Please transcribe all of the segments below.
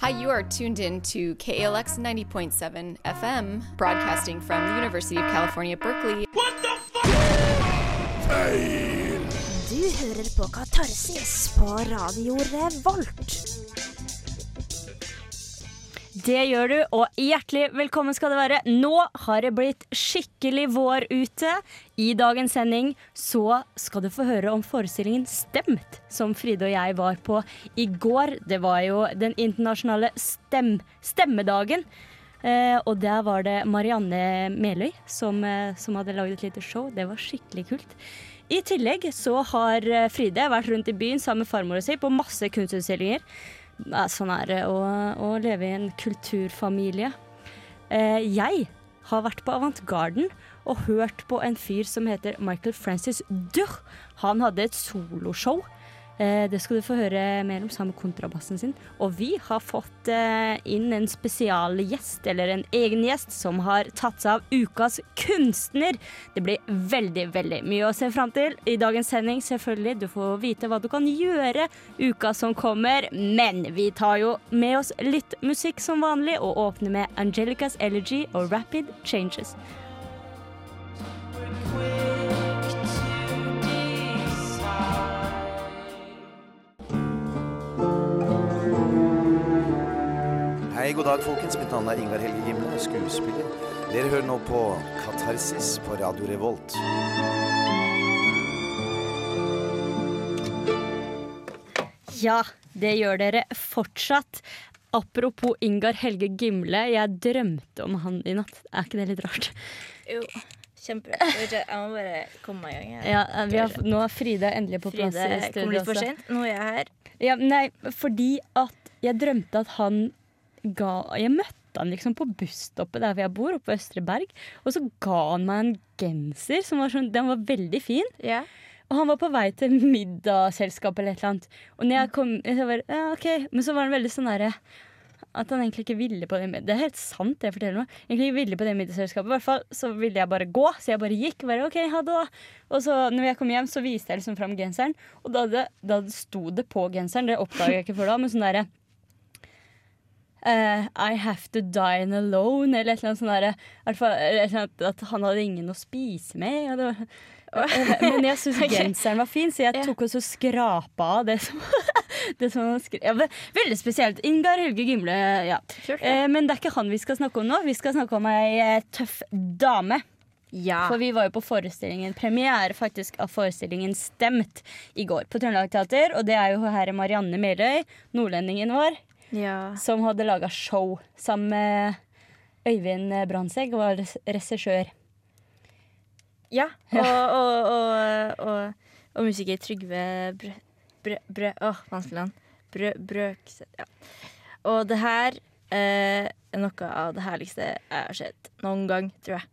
Hi, you are tuned in to KALX 90.7 FM, broadcasting from the University of California, Berkeley. What the fuck? Feil! Du hører på Katarsis på Radio Revolt. Det gjør du, og hjertelig velkommen skal det være. Nå har det blitt skikkelig vår ute. I dagens sending så skal du få høre om forestillingen Stemt, som Fride og jeg var på i går. Det var jo den internasjonale stem stemmedagen. Eh, og der var det Marianne Meløy som, eh, som hadde laget et lite show. Det var skikkelig kult. I tillegg så har eh, Fride vært rundt i byen sammen med farmora si på masse kunstutstillinger. Ja, Sånn er det å, å leve i en kulturfamilie. Eh, jeg har vært på Avantgarden og hørt på en fyr som heter Michael Francis Duch. Han hadde et soloshow. Eh, det skal du få høre mer om sammen med kontrabassen sin. Og vi har fått eh, inn en spesialgjest, eller en egen gjest, som har tatt seg av ukas kunstner. Det blir veldig, veldig mye å se fram til i dagens sending, selvfølgelig. Du får vite hva du kan gjøre uka som kommer. Men vi tar jo med oss litt musikk som vanlig, og åpner med Angelicas Elegy og Rapid Changes. Hei, god dag, folkens. Mitt navn er Ingar Helge Gimle, skuespiller. Dere hører nå på Katarsis på Radio Revolt. Ja, det gjør dere fortsatt. Apropos Ingar Helge Gimle, jeg drømte om han i natt. Er ikke det litt rart? Jo, kjempebra. Jeg må bare komme meg i gang. Ja, vi har, nå er Fride endelig på plass. Fride i kom litt for sent. Nå er jeg her. Ja, nei, fordi at jeg drømte at han ga Jeg møtte han liksom på busstoppet der hvor jeg bor, oppe på Østre Berg. Og så ga han meg en genser som var sånn Den var veldig fin. Yeah. Og han var på vei til middagsselskap eller et eller annet. Og når jeg kom jeg var, ja, okay. Men så var han veldig sånn derre at han egentlig ikke ville på det Det er helt sant, det jeg forteller nå. Egentlig ikke ville på det middagsselskapet. I hvert fall så ville jeg bare gå, så jeg bare gikk. Bare, ok, ha det da. Og så når jeg kom hjem, så viste jeg liksom fram genseren. Og da, det, da sto det på genseren, det oppdaga jeg ikke før da, men sånn derre eh, I have to dine alone, eller et eller annet sånt der, fall, annet At han hadde ingen å spise med. Var, Eh, men jeg syns genseren var fin, så jeg tok også skrapa av det som, det som han skrev. Ja, veldig spesielt. Ingar Helge Gimle, ja. Eh, men det er ikke han vi skal snakke om nå. Vi skal snakke om ei tøff dame. Ja. For vi var jo på forestillingen, premiere faktisk av forestillingen Stemt i går på Trøndelag Teater. Og det er jo her Marianne Meløy, nordlendingen vår, ja. som hadde laga show sammen med Øyvind Brandtzæg, var regissør. ja. Og, og, og, og, musiker Trygve Brø... Brø... Brø å, vanskelig navn. Brø... Brøkseth. Ja. Og det her eh, er noe av det herligste jeg har sett noen gang, tror jeg.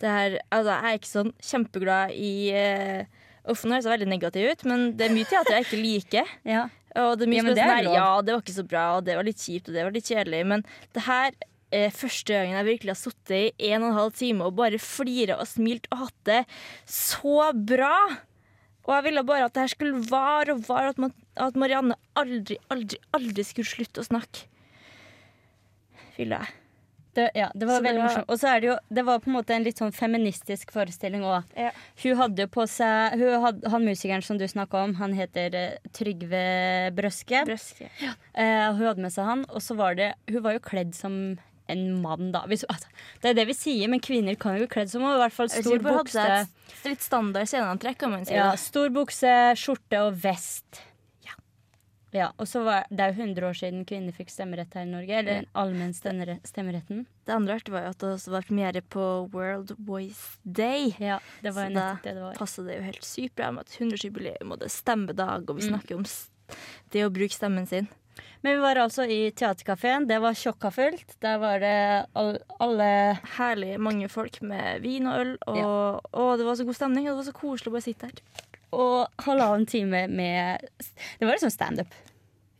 Det her, altså, jeg er ikke sånn kjempeglad i eh, Uff, nå høres jeg veldig negativ ut, men det er mye teater jeg ikke liker. Ja. Og det Ja, det er sånn ja, det var ikke så bra, og det var litt kjipt, og det var litt kjedelig. Men det her eh, første gangen jeg virkelig har sittet i en og en halv time og bare flira og smilt og hatt det så bra. Og jeg ville bare at det her skulle vare og vare, at, man, at Marianne aldri, aldri, aldri skulle slutte å snakke. Ville jeg. Det, ja, det var Så veldig morsomt. Og så er det jo Det var på en måte en litt sånn feministisk forestilling òg. Ja. Hun hadde jo på seg hadde, Han musikeren som du snakka om, han heter eh, Trygve Brøske. Brøske. Eh, og hun hadde med seg han, og så var det Hun var jo kledd som en mann, da. Hvis, altså, det er det vi sier, men kvinner kan jo bli kledd som henne. i hvert fall stor bukse. litt standard sceneantrekk, kan man si. Ja, stor bukse, skjorte og vest. Ja. Ja, og så var Det er jo 100 år siden kvinner fikk stemmerett her i Norge. Eller allmenn stemmeretten. Det andre artige var jo at det også var premiere på World Voice Day. Ja, det var Så jo da nettopp det det var. passer det jo helt sykt bra med at 100-årsjubileum og det er stemmedag, og vi Mm. snakker om det å bruke stemmen sin. Men vi var altså i teaterkafeen. Det var tjokkafullt. Der var det all, alle Herlig mange folk med vin og øl, og, Ja. og det var så god stemning, og det var så koselig å bare sitte her. Og halvannen time med Det var liksom standup.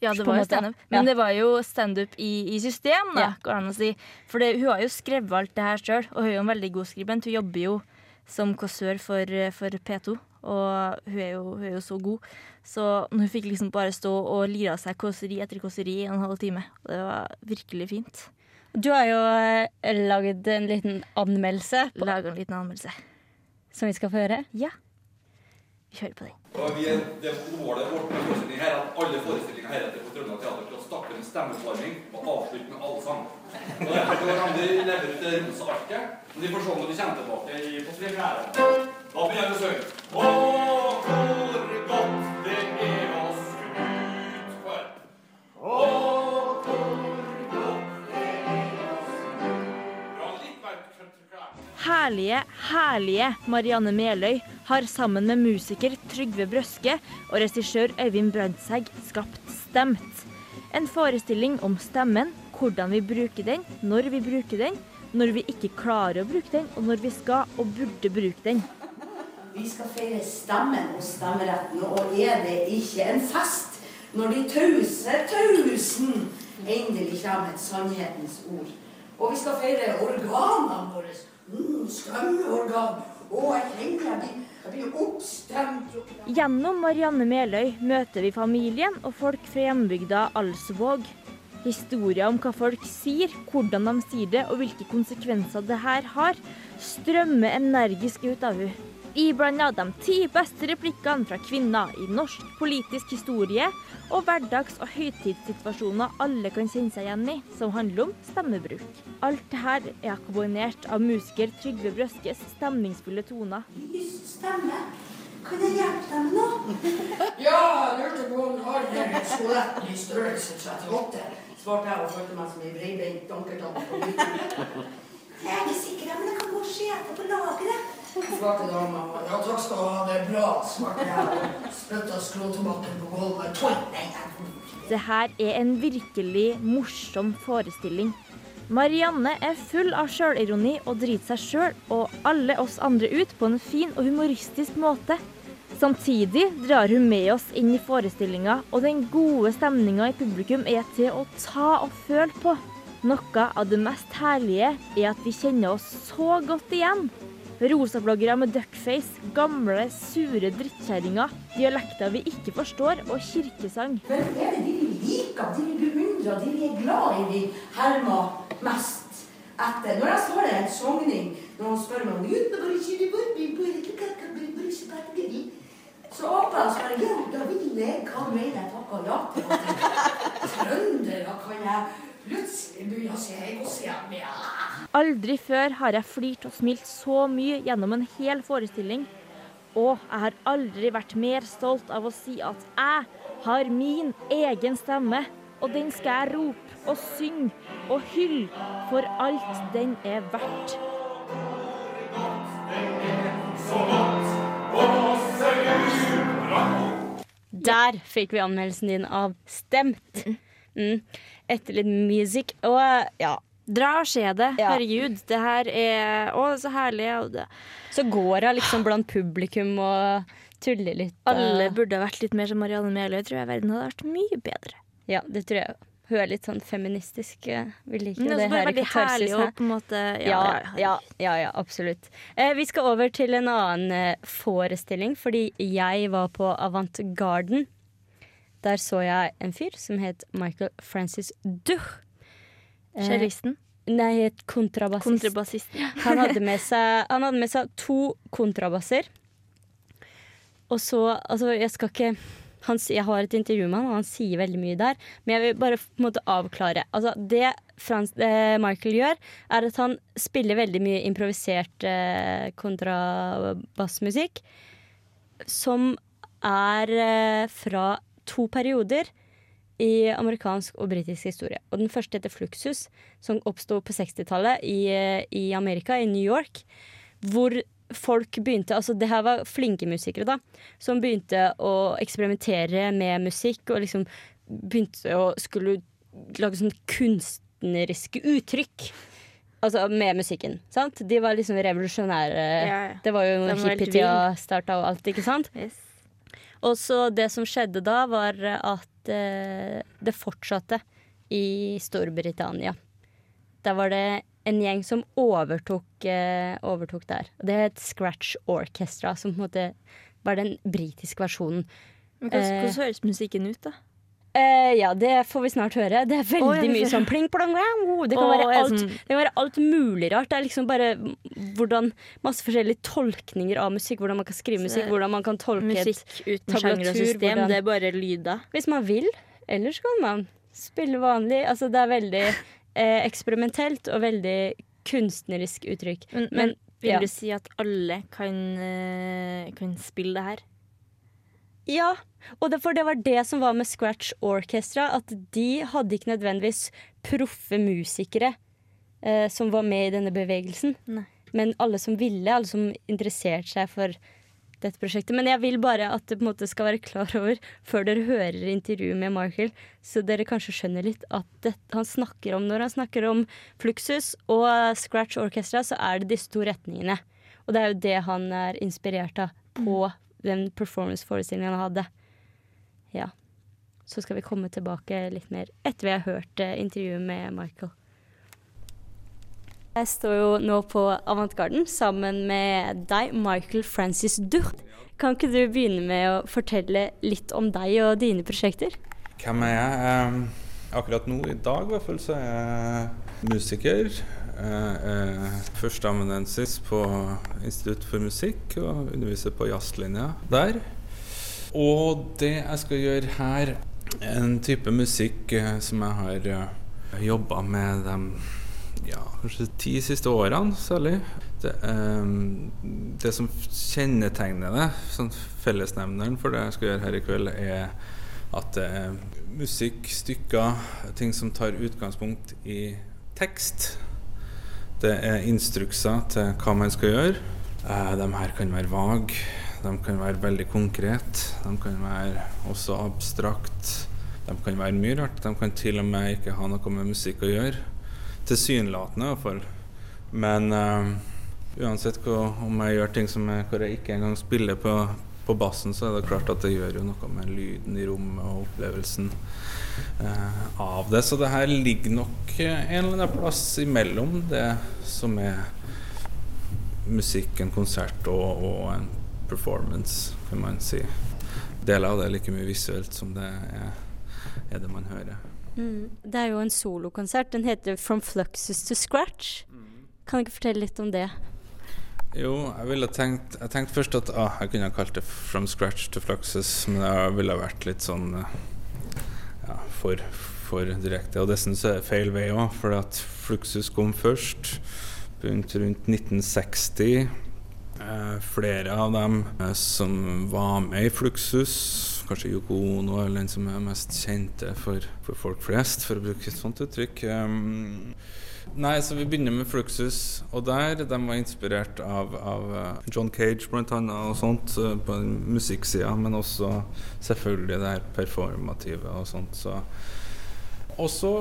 Ja, det var jo standup. Men Ja. det var jo standup i, i system, da, Ja. går det an å si. For det, hun har jo skrevet alt det her sjøl, og hun er jo en veldig god skribent. Hun jobber jo som kåsør for, eh, for P2. Og hun er, jo, hun er jo så god. Så hun fikk liksom bare stå og lire av seg kåseri etter kåseri i en halv time. Og det var virkelig fint. Du har jo lagd laget en liten anmeldelse Laga en liten anmeldelse. som vi skal få høre. Ja. Vi hører på den. Og vi det målet vårt med forestillingen her er at alle forestillinger heretter på Trøndelag Teater skal starte med stemmeforming og avslutte med allsang. Og Derfor har de levert ut det rosa arket. Men de får se når de kommer tilbake i, på premieren. Da begynner vi å synge. Å, hvor godt det er å skru ut for. Er. Herlige, herlige Marianne Meløy har sammen med musiker Trygve Brøske og regissør Øyvind Brandtzæg skapt Stemt. En forestilling om stemmen, hvordan vi bruker den, når vi bruker den, når vi ikke klarer å bruke den, og når vi skal og burde bruke den. Vi skal feire stemmen og stemmeretten, og er det ikke en fest når de tause tusen endelig kommer et sannhetens ord? Og vi skal feire organene våre. Mm, stemmeorgan. Å, jeg kjenner jeg blir. Gjennom Marianne Meløy møter vi familien og folk fra hjembygda Alsvåg. Historier om hva folk sier, hvordan de sier det og hvilke konsekvenser det her har, strømmer energisk ut av henne. Iblanda de ti beste replikkene fra kvinner i norsk politisk historie og hverdags- og høytidssituasjoner alle kan kjenne seg igjen i, som handler om stemmebruk. Alt dette er akkompagnert av musiker Trygve Brøskes stemningsfulle toner. Stemme. Kan jeg hjelpe dem nå? Ja, jeg lurte på om du har en skolett i størrelse 38. Svarte jeg og følte meg som ei breibeint midten. Jeg er ikke sikker, men det kan gå og på lageret. Svarte dama. Ja, takk skal du ha, det er bra, svarte jeg spytta skråtomaten på gulvet. Det her er en virkelig morsom forestilling. Marianne er full av sjølironi og driter seg sjøl og alle oss andre ut på en fin og humoristisk måte. Samtidig drar hun med oss inn i forestillinga, og den gode stemninga i publikum er til å ta og føle på. Noe av det mest herlige er at vi kjenner oss så godt igjen. Rosabloggere med duckface, gamle, sure drittkjerringer, dialekter vi ikke forstår, og kirkesang. Hvem er det de vi liker, de vi beundrer, de vi er glad i, de hermer mest etter? Når jeg svarer en sogning, når han spør meg om så åpner jeg og svarer ja, da vil jeg, hva mener jeg takker ja til? Trøndere kan jeg plutselig ja. Aldri før har jeg flirt og smilt så mye gjennom en hel forestilling. Og jeg har aldri vært mer stolt av å si at jeg har min egen stemme. Og den skal jeg rope og synge og hylle for alt den er verdt. Der fikk vi anmeldelsen din av Stemt. Mm. Etter litt musikk. Og ja, Dra og se det. Ja. Herregud, det her er Å, så herlig. Så går hun liksom blant publikum og tuller litt. og- Alle burde ha vært litt mer som Marianne Meløy. Tror jeg verden hadde vært mye bedre. Ja, det tror jeg. Hun er litt sånn feministisk. eh, Vi liker det, det her i Katarsis. og på en måte Ja, Ja, ja, ja, ja, ja absolutt. Eh, vi skal over til en annen eh, forestilling, fordi jeg var på Avant Garden. Der så jeg en fyr som het Michael Francis Duch. Eh, Nei, het kontrabassist. Kontrabassist. Han hadde med seg, han hadde med seg to kontrabasser. Og så Altså, jeg skal ikke han, Jeg har et intervju med han, og han sier veldig mye der. Men jeg vil bare på en måte avklare. Altså, det Frans, eh, Michael gjør, er at han spiller veldig mye improvisert eh, kontrabassmusikk. Som er eh, fra to perioder i amerikansk og britisk historie. Og den første heter Fluxus, som oppsto på 60-tallet i, eh, i Amerika, i New York. Hvor folk begynte Altså, det her var flinke musikere, da. Som begynte å eksperimentere med musikk og liksom begynte å skulle lage sånn kunstneriske uttrykk. Altså med musikken. sant? De var liksom revolusjonære. Ja, ja. Det var jo hippietida starta og alt, ikke sant? Yes. Og så det som skjedde da, var at eh, det fortsatte i Storbritannia. Der var det en gjeng som overtok, eh, overtok der. Det het Scratch Orchestra, som på en måte var den britiske versjonen. Men hvordan, Eh. hvordan høres musikken ut, da? Eh, ja, det får vi snart høre. Det er veldig oh, mye sånn pling plong wow. Det kan, alt, sånn- det kan være alt mulig rart. Det er liksom bare hvordan masse forskjellige tolkninger av musikk. Hvordan man kan skrive musikk, hvordan man kan tolke Musikk uten tablatur, system, hvordan- det er bare lyder. Hvis man vil. Ellers kan man spille vanlig. Altså, det er veldig eh, eksperimentelt og veldig kunstnerisk uttrykk. Men, Men, men vil ja. du si at alle kan, eh, kan spille det her? Ja, og det, for det var det som var med Scratch Orchestra. At de hadde ikke nødvendigvis proffe musikere eh, som var med i denne bevegelsen. Nei. Men alle som ville, alle som interesserte seg for dette prosjektet. Men jeg vil bare at det på en måte skal være klar over, før dere hører intervjuet med Michael, så dere kanskje skjønner litt at det, han snakker om når han snakker om Fluxus og Scratch Orchestra, så er det disse to retningene. Og det er jo det han er inspirert av på den performance-forestillingen han hadde. Ja. Så skal vi komme tilbake litt mer etter vi har hørt eh, intervjuet med Michael. Jeg står jo nå på Avantgarden sammen med deg, Michael Francis Durt. Kan ikke du begynne med å fortelle litt om deg og dine prosjekter? Hvem er jeg? Akkurat nå, i dag i hvert fall, så er jeg musiker. Er Førsteamanuensis på Institutt for musikk og underviser på jazzlinja der. Og det jeg skal gjøre her, er en type musikk eh, som jeg har jobba med de ja, kanskje ti siste årene særlig. Det, em, det som kjennetegner det, sånn fellesnevneren for det jeg skal gjøre her i kveld, er at det er musikk, stykker, ting som tar utgangspunkt i tekst. Det er instrukser til hva man skal gjøre. Eh, de her kan være vage, de kan være veldig konkret, de kan være også abstrakt. De kan være mye rart. De kan til og med ikke ha noe med musikk å gjøre. Tilsynelatende, i hvert fall. Men uh, uansett hva, om jeg gjør ting som jeg, hvor jeg ikke engang spiller på, på bassen, så er det klart at det gjør jo noe med lyden i rommet og opplevelsen eh, av det. Så det her ligger nok eh, en eller annen plass imellom det som er musikk, en konsert og, og en performance, kan man si. Deler av det er like mye visuelt som det er, er det man hører. Det er jo en solokonsert. Den heter From Fluxus to Scratch. Kan du ikke fortelle litt om det? Jo, jeg ville tenkt Jeg tenkte først at ah, jeg kunne ha kalt det From Scratch to Fluxus, men det ville vært litt sånn eh, ja, for, for direkte. Og det syns jeg er feil vei òg, for at Fluxus kom først Begynte rundt 1960. Eh, flere av dem eh, som var med i Fluxus, kanskje Yoko Ono eller den som er mest kjente for, for folk flest, for å bruke et sånt uttrykk. Um, Nei, så vi begynner med Fluxus, og der de var inspirert av, av eh, John Cage blant annet og sånt eh, på musikksida, men også selvfølgelig det her performative og sånt. Så. Og så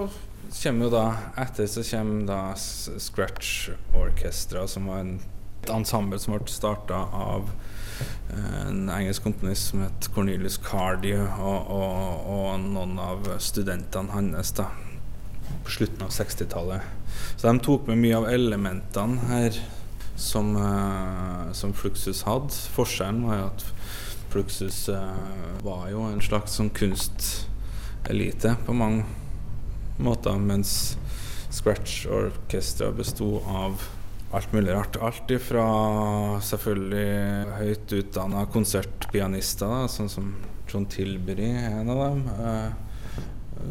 kommer jo da etter så kommer da Scratch Orchestra, som var en, et ensemble som ble starta av eh, en engelsk komponist som het Cornelius Cardi, og, og, og noen av studentene hans da på slutten av 60-tallet. Så de tok med mye av elementene her som, uh, som Fluxus hadde. Forskjellen var jo at Fluxus uh, var jo en slags sånn kunstelite på mange måter, mens Scratch Orchestra besto av alt mulig rart. Alt ifra selvfølgelig høyt utdanna konsertpianister, da, sånn som John Tilbury er en av dem. eh,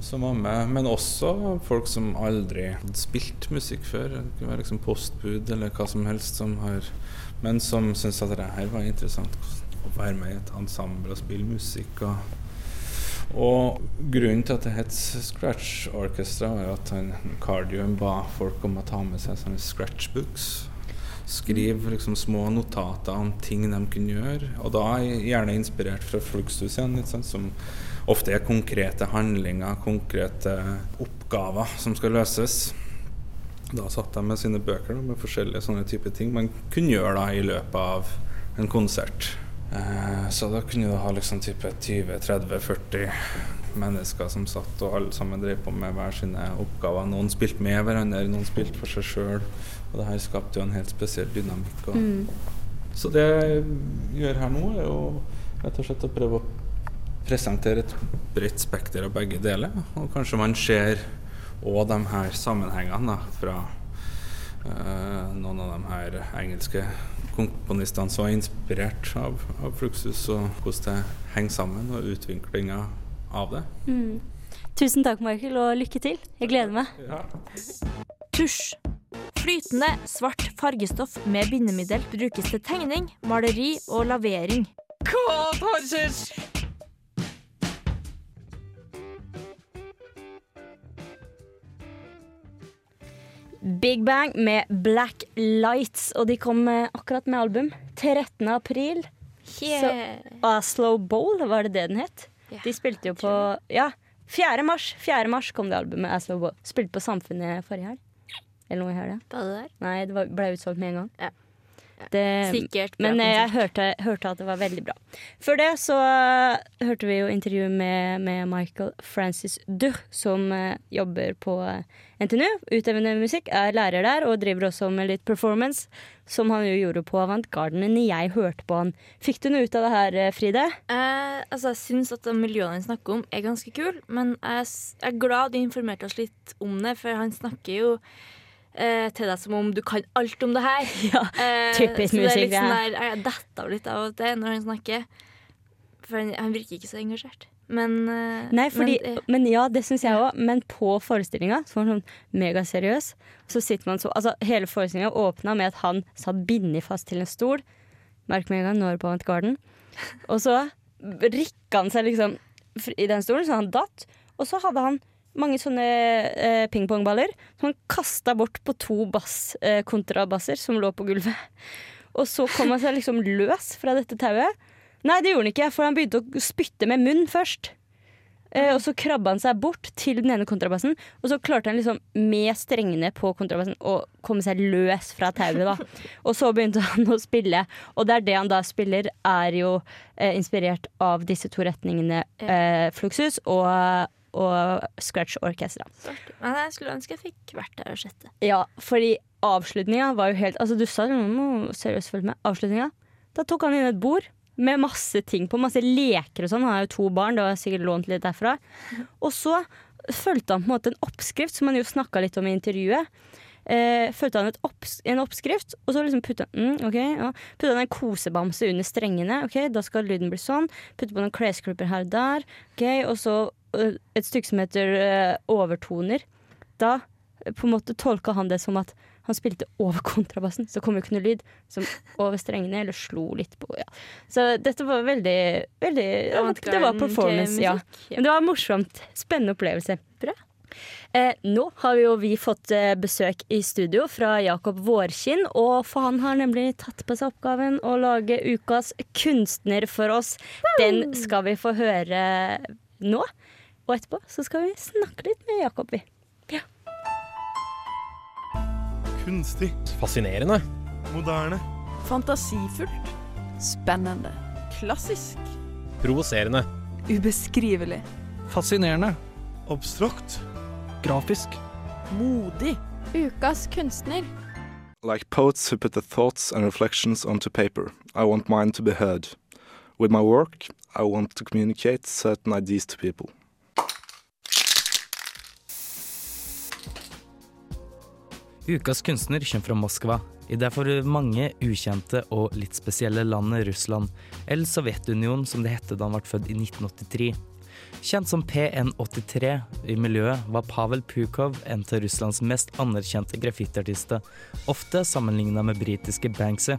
som var med, men også folk som aldri hadde spilt musikk før. Det kunne være liksom postbud eller hva som helst, som har, men som syntes at det her var interessant å være med i et ensemble og spille musikk. Og, og grunnen til at det het Scratch Orchestra, var jo at han, Cardium ba folk om å ta med seg sånne scratchbooks. Skrive liksom små notater om ting de kunne gjøre, og da gjerne inspirert fra Fluxus igjen, litt sånn som ofte er konkrete handlinger, konkrete oppgaver som skal løses. Da satt de med sine bøker med forskjellige sånne type ting man kunne gjøre da i løpet av en konsert. Eh, så da kunne du ha liksom type 20-30-40 mennesker som satt, og alle sammen drev på med hver sine oppgaver. Noen spilte med hverandre, noen spilte for seg sjøl. Og det her skapte jo en helt spesiell dynamikk. Mm. Så det jeg gjør her nå, er jo rett og slett å prøve å presentere et bredt spekter av begge deler. Og kanskje man ser òg de her sammenhengene da, fra uh, noen av de her engelske komponistene som er inspirert av, av Fluxus, og hvordan det henger sammen, og utviklinga av det. Mm. Tusen takk, Michael, og lykke til. Jeg gleder meg. Tusj. Flytende, svart fargestoff med bindemiddel brukes til tegning, maleri og lavering. Big Bang med Black Lights, og de kom eh, akkurat med album. 13. april. Yeah. Oslo Bowl, var det det den het? Yeah, De spilte jo på Ja, 4. mars 4. mars kom det albumet Oslo Bowl. Spilte på Samfunnet forrige helg. Eller noe i helga. Nei, det ble utsolgt med en gang. Ja. Det, Sikkert men eh, jeg hørte, hørte at det var veldig bra. Før det så eh, hørte vi jo intervju med, med Michael Francis Duh, som uh, jobber på NTNU, utøvende musikk, er lærer der og driver også med litt performance, som han jo gjorde på Avantgarden. Men jeg hørte på han. Fikk du noe ut av det her, Fride? Eh, altså, jeg syns at de miljøene han snakker om, er ganske kul, men jeg, jeg er glad du informerte oss litt om det, for han snakker jo eh, til deg som om du kan alt om det her. Ja, Eh, typisk så det er musikk, sånn der, Jeg detter av litt av og til når han snakker, for han, han virker ikke så engasjert. Men, eh, Nei, fordi, men, men, ja, det syns jeg òg. Men på forestillinga, så var sånn megaseriøs, så sitter man så Altså, hele forestillinga åpna med at han satt bindet fast til en stol. Merk med en gang, nå det på Avantgarden. Og så rikka han seg liksom i den stolen, så han datt. Og så hadde han mange sånne eh, pingpongballer som han kasta bort på to bass, eh, kontrabasser som lå på gulvet. Og så kom han seg liksom løs fra dette tauet. Nei, det gjorde han ikke, for han begynte å spytte med munn først. Eh, og så krabba han seg bort til den ene kontrabassen, og så klarte han liksom med strengene på kontrabassen å komme seg løs fra tauet. da. Og så begynte han å spille, og det er det han da spiller, er jo eh, inspirert av disse to retningene eh, Fluxus og, og Scratch Orchestra. men jeg skulle ønske jeg fikk vært der og sett det. Ja, fordi avslutninga var jo helt Altså, du sa jo noe seriøst følg med. Avslutninga, da tok han inn et bord med masse ting på, masse leker og sånn. Han har jo to barn, det var sikkert lånt litt derfra. Og så fulgte han på en måte en oppskrift, som han jo snakka litt om i intervjuet. Eh, fulgte han opps en oppskrift, og så liksom putta mm, okay, ja. Putta han en kosebamse under strengene. Ok, Da skal lyden bli sånn. Putte på noen klesklipper her og der. Okay, Og så et stykke som heter øh, overtoner. Da øh, på en måte tolka han det som at han spilte over kontrabassen, så kom jo ikke noe lyd. Som over strengene, eller slo litt på. Ja. Så dette var veldig, veldig Det var performance, ja. Men det var morsomt. Spennende opplevelse. Bra. Eh, nå har vi jo vi fått eh, besøk i studio fra Jakob Vårkinn, og for han har nemlig tatt på seg oppgaven å lage ukas kunstner for oss. Den skal vi få høre nå. Og etterpå så skal vi snakke litt med Jakob, vi. Kunstig. Fascinerende. Moderne. Fantasifullt. Spennende. Klassisk. Provoserende. Ubeskrivelig. Fascinerende. Abstrakt. Grafisk. Modig. Ukas kunstner. Like poets who put their thoughts and reflections onto paper, I want mine to be heard. With my work, I want to communicate certain ideas to people. Ukas kunstner kommer fra Moskva, i det for mange ukjente og litt spesielle landet Russland, eller Sovjetunionen som det hette da han ble født i 1983. Kjent som PN83 i miljøet var Pavel Pukov en av Russlands mest anerkjente graffitiartister, ofte sammenligna med britiske Banksy.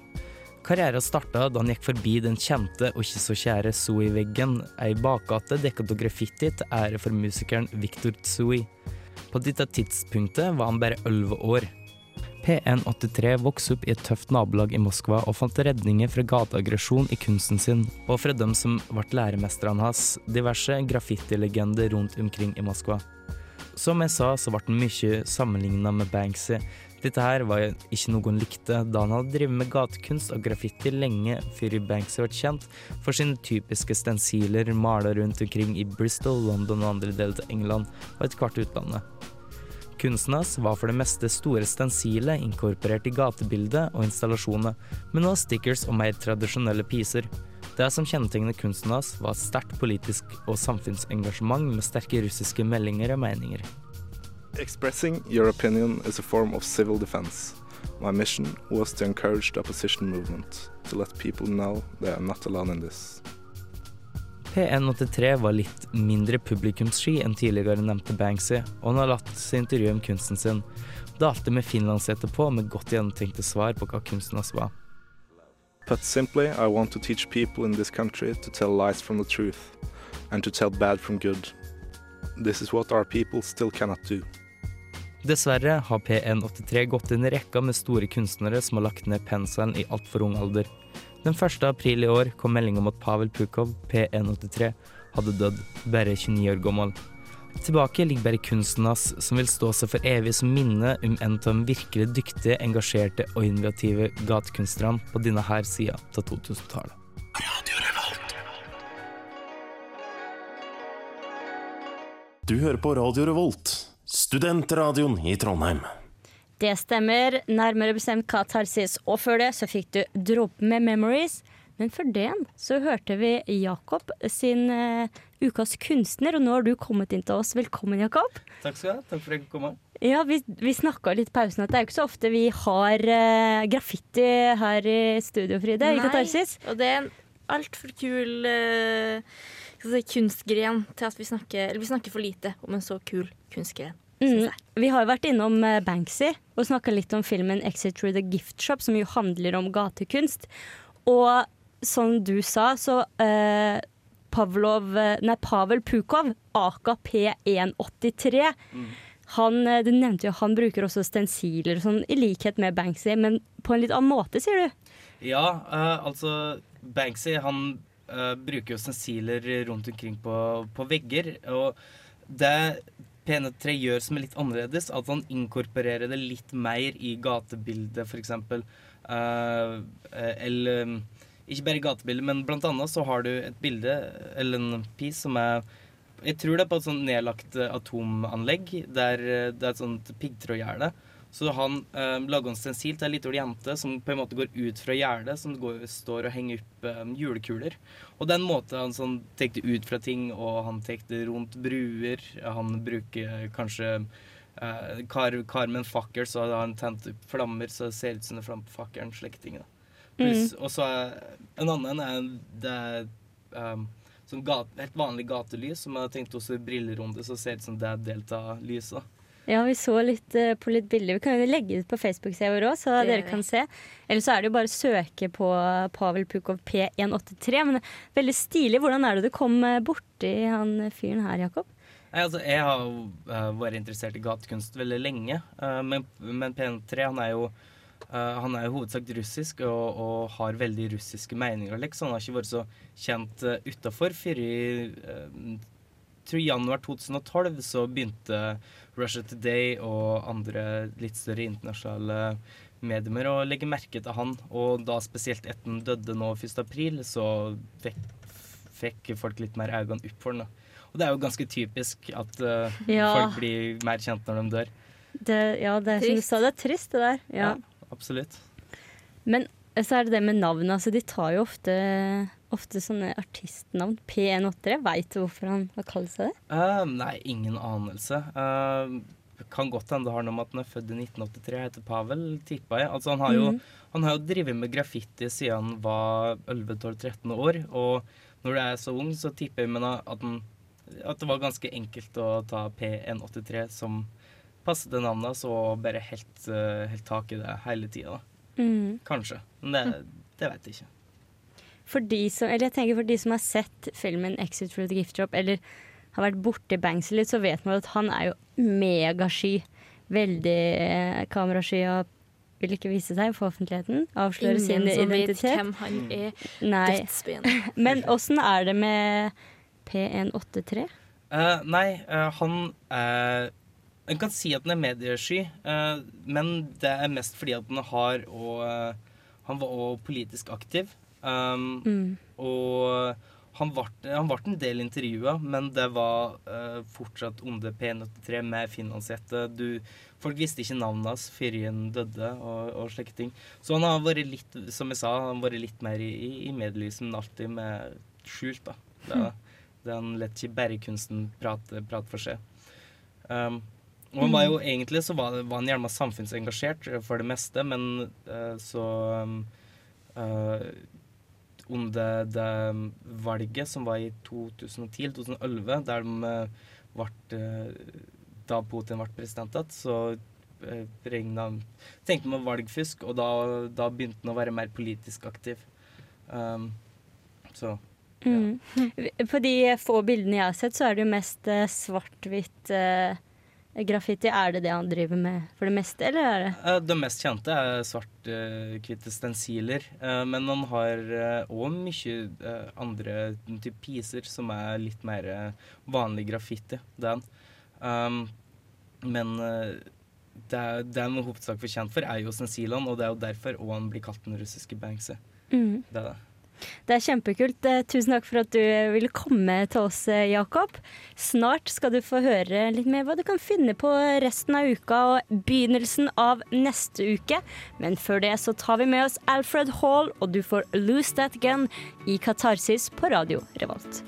Karrieren starta da han gikk forbi den kjente og ikke så kjære Zoe-veggen, ei bakgate dekket av graffiti til ære for musikeren Viktor Tsui. På dette tidspunktet var han bare 11 år. P183 vokste opp i et tøft nabolag i Moskva og fant redninger fra gateaggresjon i kunsten sin, og fra dem som ble læremesterne hans, diverse graffitilegender rundt omkring i Moskva. Som jeg sa, så ble han mye sammenligna med Banksy. Dette her var ikke noe han likte, da han hadde drevet med gatekunst og graffiti lenge før Banksy ble kjent for sine typiske stensiler mala rundt omkring i Bristol, London og andre deler av England og et kvart utlandet. Kunsten hans var for det meste store stensiler inkorporert i gatebildet og installasjoner, men også stickers og mer tradisjonelle piser. Det som kjennetegnet kunsten hans, var et sterkt politisk og samfunnsengasjement med sterke russiske meldinger og meninger. Expressing your opinion is a form of civil defense. My mission was to encourage the opposition movement, to let people know they are not alone in this. P183 var litt mindre publikumssky enn tidligere nevnte Banksy, og han har latt seg intervjue om kunsten sin. Alltid med finlandshette på, med godt gjennomtenkte svar på hva kunsten hans var. But simply, I want to teach people in this country to tell lies from the truth, and to tell bad from good. This is what our people still cannot do. Dessverre har P183 gått inn i rekka med store kunstnere som har lagt ned penselen i altfor ung alder. Den 1. april i år kom melding om at Pavel Pukov, P183, hadde dødd, bare 29 år gammel. Tilbake ligger bare kunsten hans, som vil stå seg for evig som minne om en av de virkelig dyktige, engasjerte og innovative gatekunstnerne på denne her sida av 2000-tallet. Du hører på Radio Revolt, studentradioen i Trondheim. Det stemmer, nærmere bestemt Katarsis. Og før det så fikk du Dråpen med Memories. Men før den så hørte vi Jakob sin uh, ukas kunstner, og nå har du kommet inn til oss. Velkommen, Jakob. Takk skal du ha. Takk for at jeg fikk komme. Ja, Vi, vi snakka litt i pausen at det er jo ikke så ofte vi har uh, graffiti her i studio, Fride. i Katarsis. og det er en altfor kul uh, si, kunstgren til at vi snakker, eller vi snakker for lite om en så kul kunstgren. Mm. Vi har jo vært innom uh, Banksy og snakka litt om filmen 'Exit Through the Gift Shop', som jo handler om gatekunst. Og som du sa, så eh, Pavlov, nei, Pavel Pukov, aka P183 Mm. han, uh, Du nevnte jo han bruker også stensiler sånn, i likhet med Banksy, men på en litt annen måte, sier du? Ja, eh, altså Banksy han eh, bruker jo stensiler rundt omkring på, på vegger. Og det P103 gjør som er litt annerledes, at han inkorporerer det litt mer i gatebildet, f.eks. Uh, eller ikke bare i gatebildet, men blant annet så har du et bilde, eller en piece, som er Jeg tror det er på et sånt nedlagt eh, atomanlegg, der eh, det er et sånt piggtrådgjerde. Så han eh, lager en stensil til ei lita jente som på en måte går ut fra gjerdet, som går, står og henger opp eh, julekuler. Og den måten han sånn tar det ut fra ting, og han tar det rundt bruer. Han bruker kanskje eh, kar, kar med en fakkel, så har han tent opp flammer, så det ser ut som det er flamme på fakkelen. Slike ting. da. mm. Og så en annen er det um, sånn gate, helt vanlig gatelys, som jeg har tenkt også i brillerunde, så ser det ut som det er delt av lyset. Ja, vi så litt uh, på litt bilder. Vi kan jo legge det ut på Facebook-sida vår òg, så Det dere kan se. Eller så er det jo bare å søke på Pavel Pukov P183. Men veldig stilig. Hvordan er det du kom eh, borti han fyren her, Jakob? Nei, altså, jeg har jo uh, vært interessert i gatekunst veldig lenge, uh, men, men P3 han er jo Uh, han er jo hovedsak russisk og, og har veldig russiske meninger. Liksom. han har ikke vært så kjent uh, utafor før i uh, tror januar 2012 så begynte Russia Today og andre litt større internasjonale medier å legge merke til han. Og da spesielt etter han døde nå 1. april, så fikk, fikk folk litt mer øynene opp for han. da. Og det er jo ganske typisk at uh, Ja. folk blir mer kjent når de dør. Det, ja, det er som du sa, det er trist, det der. Ja. Absolutt. Men så er det det med navn. Altså, de tar jo ofte, ofte sånne artistnavn. P183. Veit du hvorfor han har kalt seg det? Uh, nei, ingen anelse. Uh, kan godt hende det har noe med at han er født i 1983 heter Pavel, tippa jeg. Altså, han har jo, mm. han har jo drevet med graffiti siden han var 11-12-13 år. Og når du er så ung, så tipper jeg at, den, at det var ganske enkelt å ta P183 som passet til navnet, så bare helt, eh, helt tak i det hele tida. Mm. Kanskje. Men det, det vet jeg ikke. For de som, eller jeg tenker for de som har sett filmen 'Exit through the Gift Shop', eller har vært borti Banksy litt, så vet man at han er jo megasky. Veldig eh, kamerasky og vil ikke vise seg for offentligheten. Avsløre sin Ingen som vet identitet. hvem han er. Dødsspennende. Men åssen er det med P183? Uh, nei, uh, han er En kan si at den er mediesky, eh, men det er mest fordi at den har og eh, Han var òg politisk aktiv. Um, Mm. Og han ble, en del intervjua, men det var uh, fortsatt under P93 med finansierte. Du, folk visste ikke navnet hans før han døde, og, og slike ting. Så han har vært litt, som jeg sa, han har vært litt mer i, i, i medielyset, men alltid med skjult, da. Det, det han lett ikke bare kunsten prate, prate for seg. Um, og han var jo egentlig så var, var han gjerne samfunnsengasjert eh, for det meste, men uh, så um, uh, under det valget som var i 2010-2011, der de ble uh, Da Putin ble president igjen, så regna tenkte man valgfusk, og da, da begynte han å være mer politisk aktiv. Um, så Mm. På de få bildene jeg har sett, så er det jo mest svart-hvitt eh, graffiti. Er det det han driver med for det meste, eller er det Eh, Det mest kjente er svart-hvite stensiler. eh, Men han har òg mye eh, andre type piser som er litt mer eh, vanlig graffiti. Er han. Um, men eh, det, er- det han hovedsakelig hovedsak for kjent for, er jo stensilene, og det er jo derfor òg han blir kalt den russiske Banksy. Mm. Det er det. Det er kjempekult. Eh, Tusen takk for at du ville komme til oss, eh, Jakob. Snart skal du få høre litt mer hva du kan finne på resten av uka og begynnelsen av neste uke. Men før det så tar vi med oss Alfred Hall, og du får Lose That Gun i Katarsis på Radio Revolt.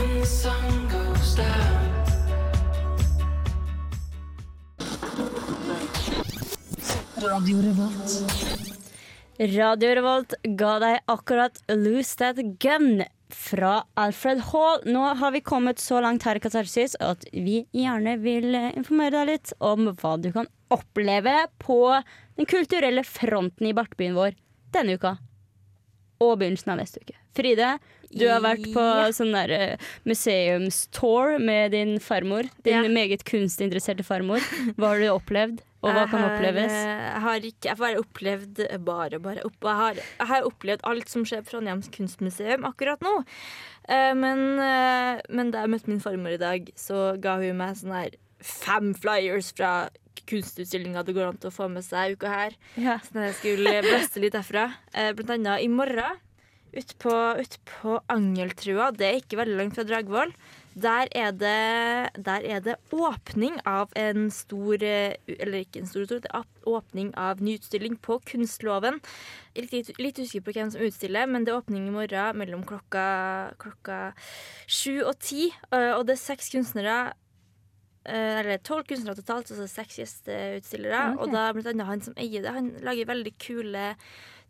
When the sun goes down. Radio Revolt. Radio Revolt ga deg akkurat Lose That Gun fra Alfred Hall. Nå har vi kommet så langt her i Katarsis at vi gjerne vil eh, informere deg litt om hva du kan oppleve på den kulturelle fronten i Bartbyen vår denne uka. Og begynnelsen av neste uke. Fride, du har vært på Ja. sånn der eh, museumstour med din farmor. Din Ja. meget kunstinteresserte farmor. Hva har du opplevd, og hva kan oppleves? eh, Jeg har ikke Jeg har opplevd bare, bare opp, jeg, har, jeg har opplevd alt som skjer på Trondheims kunstmuseum akkurat nå. Eh, Men, eh, men da jeg møtte min farmor i dag, så ga hun meg sånn her fem flyers fra kunstutstillinga det går an til å få med seg uka her. Ja. Så jeg skulle bløste litt derfra. Eh, Blant annet i morgen, ute på, ut på Angeltrua, det er ikke veldig langt fra Dragvoll, der er det, der er det åpning av en stor eh, Eller ikke en stor, stor det er åpning av ny utstilling på Kunstloven. Litt, litt usikker på hvem som utstiller, men det er åpning i morgen mellom klokka, klokka sju og ti. eh, Og det er seks kunstnere eh, eller tolv kunstnere totalt, altså seks gjesteutstillere. Okay. Og da blant annet han som eier det, han lager veldig kule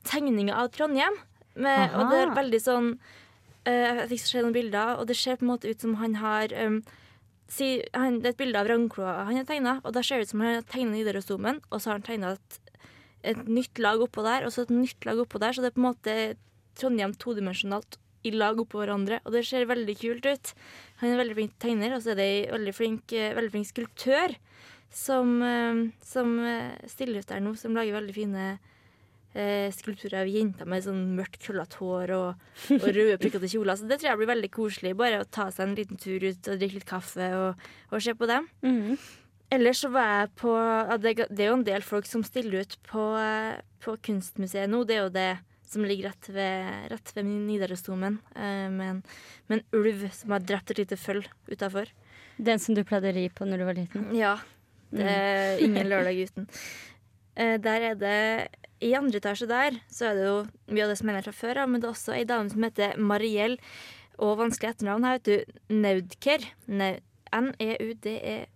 tegninger av Trondheim. Med, og det er veldig sånn Jeg fikk se noen bilder, og det ser på en måte ut som han har um, si, han, Det er et bilde av Ragnkloa han har tegna, og da ser det ut som han har tegna Nidarosdomen, og så har han tegna et, et nytt lag oppå der, og så et nytt lag oppå der, så det er på en måte Trondheim todimensjonalt i lag oppå hverandre, og det ser veldig kult ut. Han er en veldig flink tegner, og så er det ei veldig flink, eh, veldig flink skulptør som, eh, som eh, stiller ut der nå, som lager veldig fine eh, skulpturer av jenter med sånn mørkt, krøllete hår og, og røde, prikkete kjoler. Så det tror jeg blir veldig koselig. Bare å ta seg en liten tur ut og drikke litt kaffe og, og se på dem. Mhm. Ellers så var jeg på ja, det, det er jo en del folk som stiller ut på, eh, på Kunstmuseet nå. Det er jo det som ligger rett ved, rett ved Nidarosdomen, eh, med, med en ulv som har drept et lite føll utafor. Den som du pleide å ri på når du var liten? Ja. Det er ingen lørdag uten. Eh, der er det I andre etasje der så er det jo mye av det som er fra før men det er også ei dame som heter Mariell, og vanskelig etternavn her, vet du, Naudker. N-e-u-d-e-c-k-e-r.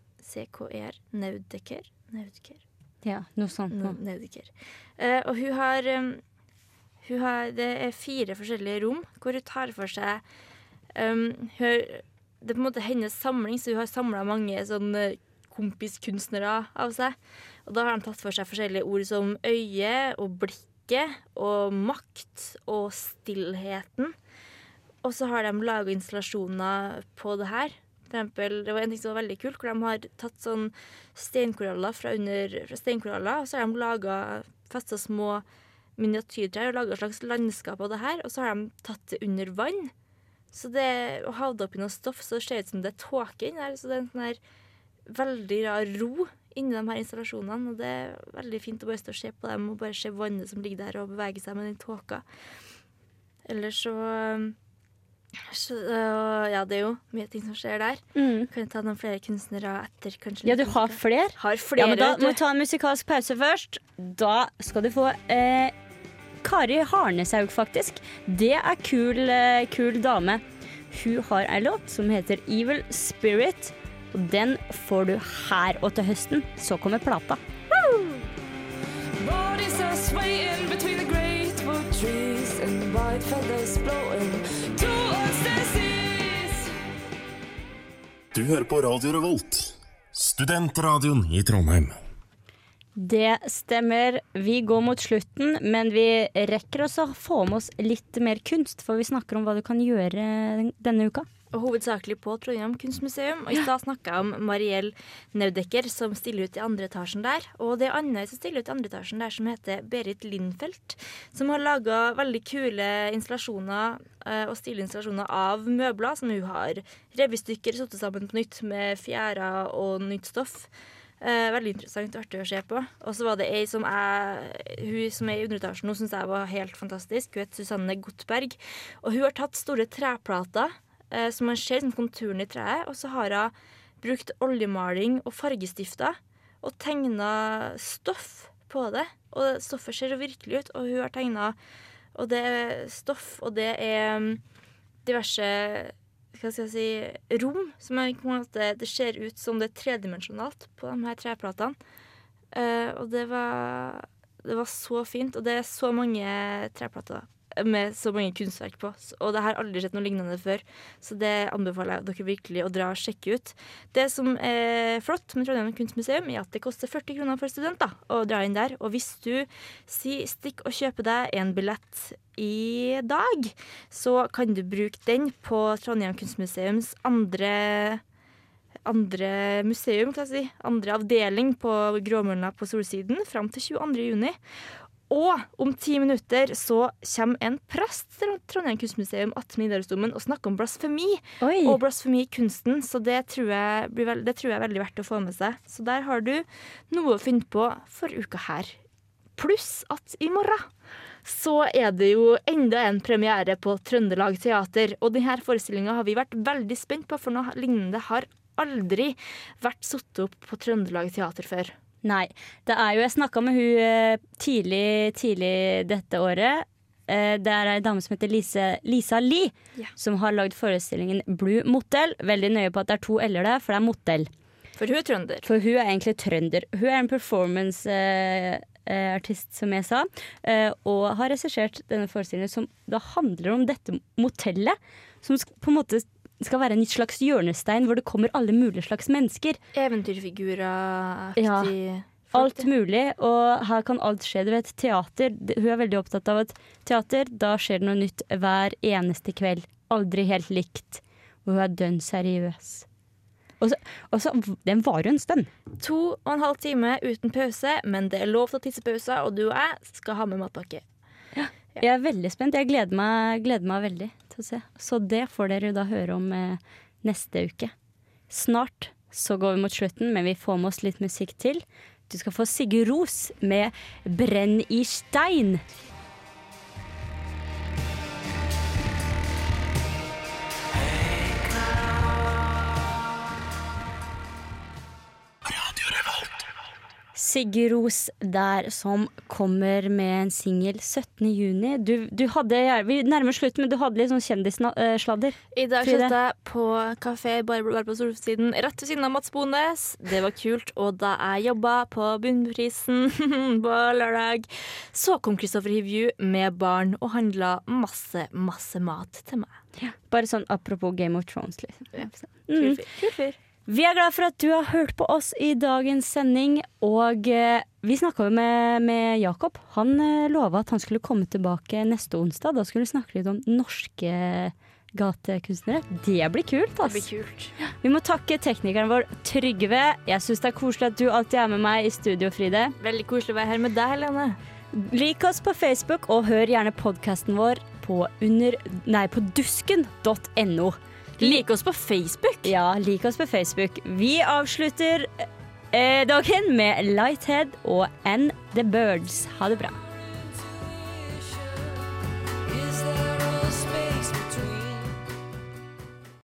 Naudeker. Naudeker. Ja, noe sånt. No. Naudeker. Eh, og hun har, hun har Det er fire forskjellige rom hvor hun tar for seg um, hun, Det er på en måte hennes samling, så hun har samla mange sånne kompiskunstnere av seg. Og da har de tatt for seg forskjellige ord som øye og blikket og makt og stillheten. Og så har de laga installasjoner på det her. For eksempel, det var en ting som var veldig kult, hvor de har tatt sånn steinkoraller fra, under, fra steinkoraller, og så har de laga festa små miniatyrtrær og laga et slags landskap av det her. Og så har de tatt det under vann. Så det å ha det oppi noe stoff, så ser det ut som det er tåke inni der. Så det er en sånn her veldig rar ro inni de her installasjonene. Og det er veldig fint å bare stå og se på dem og bare se vannet som ligger der og bevege seg med den tåka. Ellers så, så Ja, det er jo mye ting som skjer der. Mm. Kan jeg ta noen flere kunstnere etter kanskje Ja, du har flere? Har flere, Ja, men da må du. ta en musikalsk pause først. Da skal du få eh, Kari Harneshaug, faktisk. Det er kul, eh, kul dame. Hun har ei låt som heter Evil Spirit. Og den får du her. Og til høsten så kommer plata. Bodies are swaying between the great wood trees and white feathers blowing towards the seas. Du hører på Radio Revolt, studentradioen i Trondheim. Det stemmer. Vi går mot slutten, men vi rekker også å få med oss litt mer kunst, for vi snakker om hva du kan gjøre denne uka. Og hovedsakelig på Trondheim kunstmuseum. Og i stad snakka jeg om Mariell Naudekker, som stiller ut i andre etasjen der. Og det er andre som stiller ut i andre etasjen der, som heter Berit Lindfeldt. Som har laga veldig kule installasjoner eh, og stille installasjoner av møbler som hun har revet i stykker, satt sammen på nytt med fjærer og nytt stoff. Eh, veldig interessant og artig å se på. Og så var det ei som er Hun som er i underetasjen nå, syns jeg var helt fantastisk. Hun heter Susanne Gottberg. Og hun har tatt store treplater eh, som man ser som konturen i treet, og så har hun brukt oljemaling og fargestifter og tegna stoff på det. Og stoffet ser jo virkelig ut, og hun har tegna Og det er stoff, og det er mm, diverse hva skal jeg si, rom. Som er, måte, det ser ut som det er tredimensjonalt på de her treplatene. Uh, og det var, det var så fint. Og det er så mange treplater med så mange kunstverk på. Og det har aldri sett noe lignende før. Så det anbefaler jeg dere virkelig å dra og sjekke ut. Det som er flott med Trondheim kunstmuseum, er at det koster 40 kroner for studenter å dra inn der. Og hvis du sier stikk og kjøper deg en billett i dag, så kan du bruke den på Trondheim kunstmuseums andre andre museum, kan jeg si. Andre avdeling på Gråmølna på Solsiden fram til 22. Og om ti minutter så kommer en prest til Trondheim kunstmuseum attmed Nidarosdomen og snakker om blasfemi og blasfemi i kunsten. Så det tror, jeg blir vel, det tror jeg er veldig verdt å få med seg. Så der har du noe å finne på for uka her. Pluss at i morgen så er det jo enda en premiere på Trøndelag Teater. Og denne forestillinga har vi vært veldig spent på, for noe lignende har aldri vært satt opp på Trøndelag Teater før. Nei. Det er jo Jeg snakka med hun eh, tidlig, tidlig dette året. Eh, Det er ei dame som heter Lise, Lisa Lie, Ja. som har lagd forestillingen Blue Motel. Veldig nøye på at det er to l-er der, for det er motell. For hun er trønder. For hun er egentlig trønder. Hun er en performance-artist, som jeg sa, eh, og har regissert denne forestillingen som da handler om dette motellet, som på en måte skal være en slags hjørnestein hvor det kommer alle mulige slags mennesker. Eventyrfigurer-aktig. Alt mulig, og her kan alt skje. Du vet, teater, hun er veldig opptatt av at teater, da skjer det noe nytt hver eneste kveld. Aldri helt likt. Og hun er dønn seriøs. Og så, og så, den varer jo en stund. To og en halv time uten pause, men det er lov til å tisse pauser, og du og jeg skal ha med matpakke. Jeg er veldig spent. Jeg gleder meg, gleder meg veldig til å se. Så det får dere da høre om eh, neste uke. Snart så går vi mot slutten, men vi får med oss litt musikk til. Du skal få Sigurd Ros med 'Brenn i stein'. Sigurd Ros der, som kommer med en singel 17.6. Du, du hadde, vi nærmer oss slutten, men du hadde litt sånn kjendissladder. I dag satt jeg på kafé bare, bare på Solsiden, rett ved siden av Mats Bones. Det var kult. Og da jeg jobba på Bunnprisen på lørdag, så kom Kristoffer Hivju med barn og handla masse, masse mat til meg. Bare sånn apropos Game of Thrones, liksom. Kul Mm. Kul fyr. Vi er glad for at du har hørt på oss i dagens sending, og eh, vi snakka jo med, med Jakob. Han eh, lova at han skulle komme tilbake neste onsdag. Da skulle vi snakke litt om norske gatekunstnere. Det blir kult, ass. Det blir kult. Vi må takke teknikeren vår Trygve. Jeg syns det er koselig at du alltid er med meg i studio, Fride. Veldig koselig å være her med deg, Helene. Lik oss på Facebook, og hør gjerne podkasten vår på, under, nei, på dusken.no. Lik oss på Facebook. Ja, like oss på Facebook. Vi avslutter eh, dagen med Lighthead og And The Birds. Ha det bra.